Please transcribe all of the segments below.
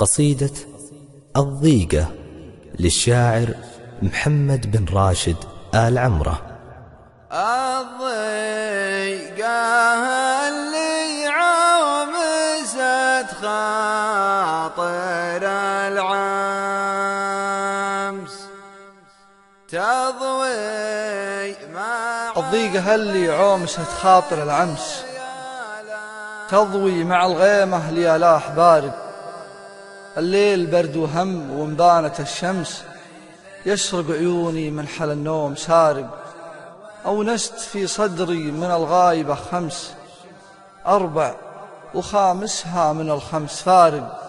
قصيدة الضيقة للشاعر محمد بن راشد آل عمرة. الضيقة اللي عومست خاطر العمس تضوي مع الضيقة اللي عومست خاطر العمس. تضوي مع الغيمة ليالاح بارد. الليل برد وهم ومضانة الشمس. يشرق عيوني من حل النوم سارق أونست في صدري من الغايبة خمس. أربع وخامسها من الخمس فارق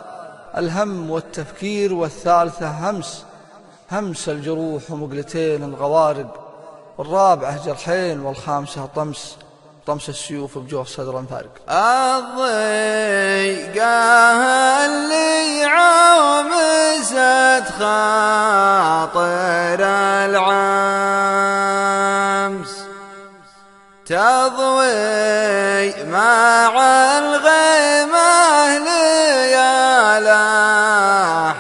الهم والتفكير والثالثة همس. همس الجروح ومقلتين الغوارق والرابعة جرحين والخامسة طمس. طمس السيوف بجوف صدر فارق. الضيقة تضوي مع الغيمة ليالا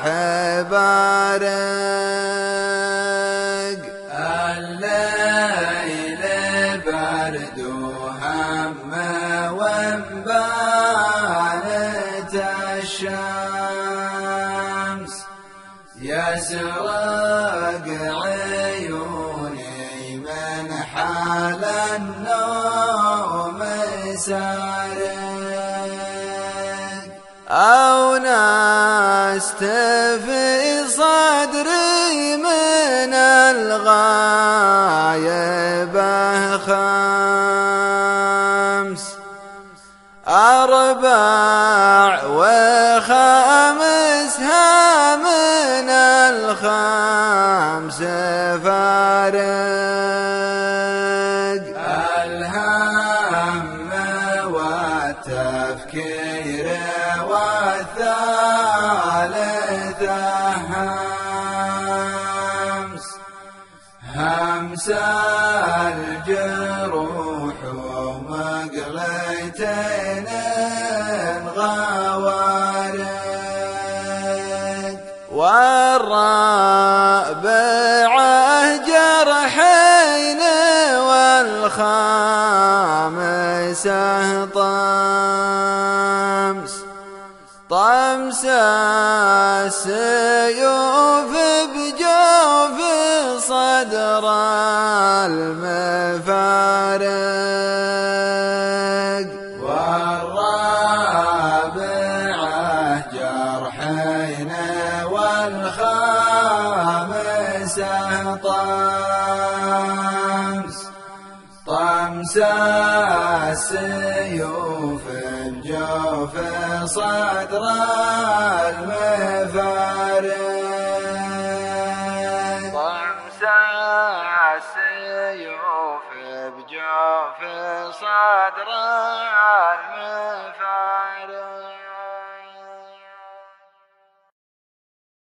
حبارق الليل برد وهم وانبانت الشمس. يسرق عيوني من حال النوم سارق أو نست في صدري من الغايبة خمس أربع وخمسها والثالثة همس. همس الجروح ومقلتين غوارق والرابعة جرحين والخامسة طمس طمس السيوف بجوف صدر المفارق. والرابعة جرحين والخامسة طمس. طمس السيوف بجوف صدر المفارق طمس السيوف بجوف صدر المفارق